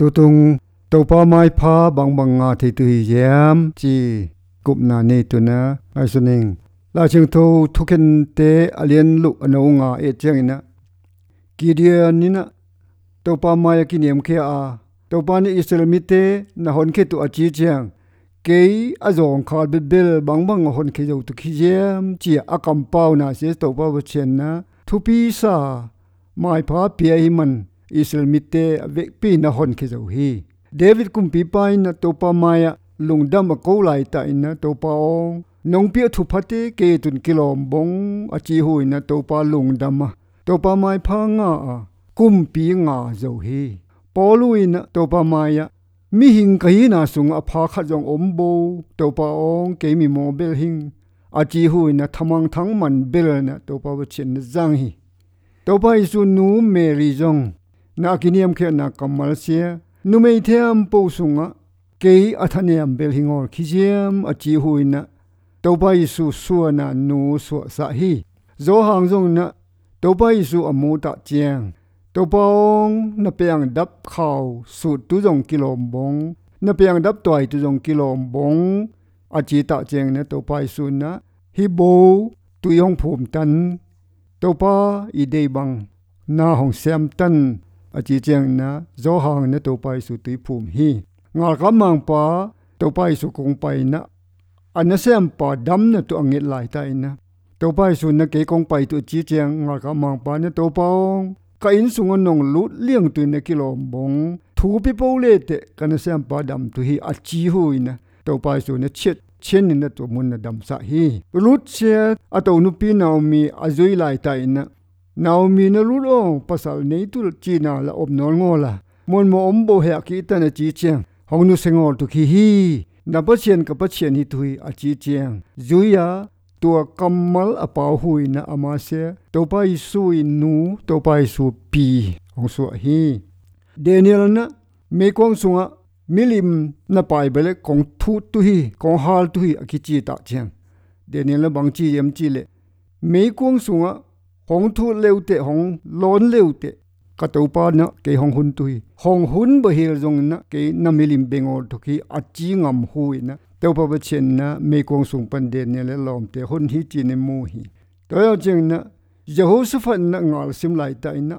tu tung tàu pa mai pha, bang bang ngà thì tu yam, chi cụm na ni tu na. Ai suning la ching thu thu khen te, alien lu ano nga e chang ina. Ki dia ni na tàu pa mai ki niam khe a. Tàu pa ni israel mi te, na hon khe tu a chi chang. Ke a zong khal be bel, bang bang hon khe zo tu khi yam, chi a kam pau na se tàu pa ba chen na. Thu pi sa, mai pha pia hi man. Israel mitte vek pi na hon khe zo hi David kum pi pai na to pa maya lungdam a ko lai ta in na to pa ong nong pi thu phate ke tun kilom bong a chi hui na to pa lungdam ma to pa mai pha nga a kum pi nga zo hi polu in to pa maya mi hing kai na sung a pha kha jong om bo to pa ong ke mi mo bel hing a chi hui na thamang thang man bel na to pa wa chen na zang hi to pa isu nu mary jong na kiniam khe na kamal sia nu mei thiam po sunga ke athaniam à bel hingor khijiam achi huina toba isu suana nu su sa hi. Zo hang zong na toba isu amu ta chiang tàu à ong na peang dap khâu su tu jong kilom bong na peang dap toy tu jong kilom bong achi à ta chiang na bay isu na hi bo tu yong phum tan toba i dei bang na hong sem tan อาจีเจียงนะโจหังเนตัวไปสุติภูมิฮีงากำมังปาตัวไปสุกงไปนะอันนั้นเสียมปาดำเนตัวอังเหลายใจนะตัวไปสุนะเกคงไปตัวจีเจียงงากำมังปาเนตัวปองกอินสุงนงลุเลี้ยงตัวนกิโลบงทูปิปูเลเตกันเสียมปาดำตัวฮีอาจีหุยนะตัวไปสุนะเช็ดเช่นนี้นตัวมุนนะดำสะฮีรุดเชียอตัวนุปีนามีอจุยลายใจนะ ina Naomi na lulo pasal nei tu china la om nol ngola mon mo om bo he ki ta na chi chang hong nu sengol tu ki hi na pa chen ka pa chen hi tui a chi chang zuya tua kamal a pau hui na ama se to pa isu nu to pa isu pi hong su hi Daniel na me kong sunga milim na pai bele kong thu tu hi kong hal tu hi a ki chi ta chang Daniel na bang chi yem chi le me kong sunga hong thu leu te hong lon leu te ka to pa na ke hong hun tu hong hun bo hil jong na ke na milim bengol to ki a chi ngam hui na te pa ba chen na me kong sung pan de ne le lom te hun hi chi ne mu hi. To yo cheng na jehoshaphat na ngal sim lai ta ina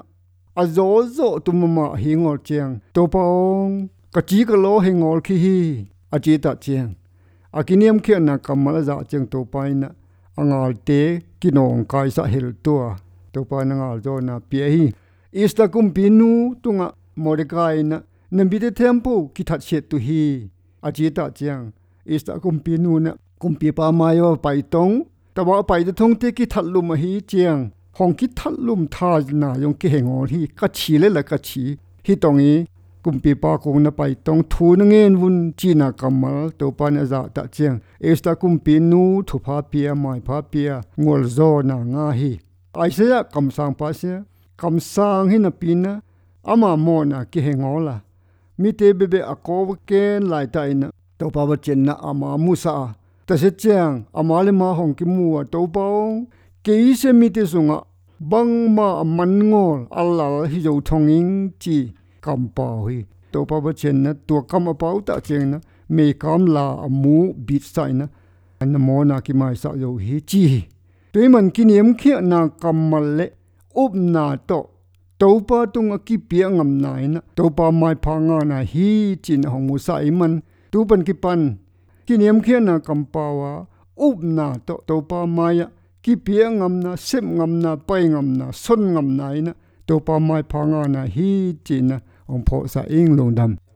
a zo zo tu ma ma hi ngol cheng to pa ong ka chi ka lo he ngol ki hi. A chi ta cheng a kiniam khe na kamal za cheng to pa ina angal te kinong kai sa hil tua to pa na ngal zo na pia hi ista kum pinu tunga mordecai na nambi te tempo ki that set tu hi aji ta chiang ista kum pinu na kum pi pa ma yo pai tong ta wa pai te thong te ki that lum hi chiang hong ki that lum tha na yong ki hengol hi ka chi le la ka chi hi tong i kumpi pa kong na pai tong thu na ngen vun chi na kamal, to pa na za ta chiang. Esta kumpi nu thu pha pia, mai pha pia, ngol zo na nga hi. Ai se kam sang pa se kam sang hi na pi na, ama mo na ki he ngola mi te be be a ko ken lai ta ina to pa ba chen na ama mu sa. Ta se chiang, ama le ma hong ki mu to pa ong. Ke se mi te sunga bang ma man ngol allah hi zo thong ing chi kam pau hi to bà ba chen na to kam a pau ta chen na me kam la a mu bit sai na anh mo na ki mai sao yo hi chi tui man ki niệm khia na kam mal le up na to to bà tung a ki pia ngam này na to bà mai pha nga na hi chín hồng mu sai man tu pan ki pan ki niệm khia na kam pawa ốp na to to bà mai á, ki pia ngam na xếp ngam na bay ngam na xuân ngam này na to bà mai pha nga na hi chín na องโพสะอิงลงดำ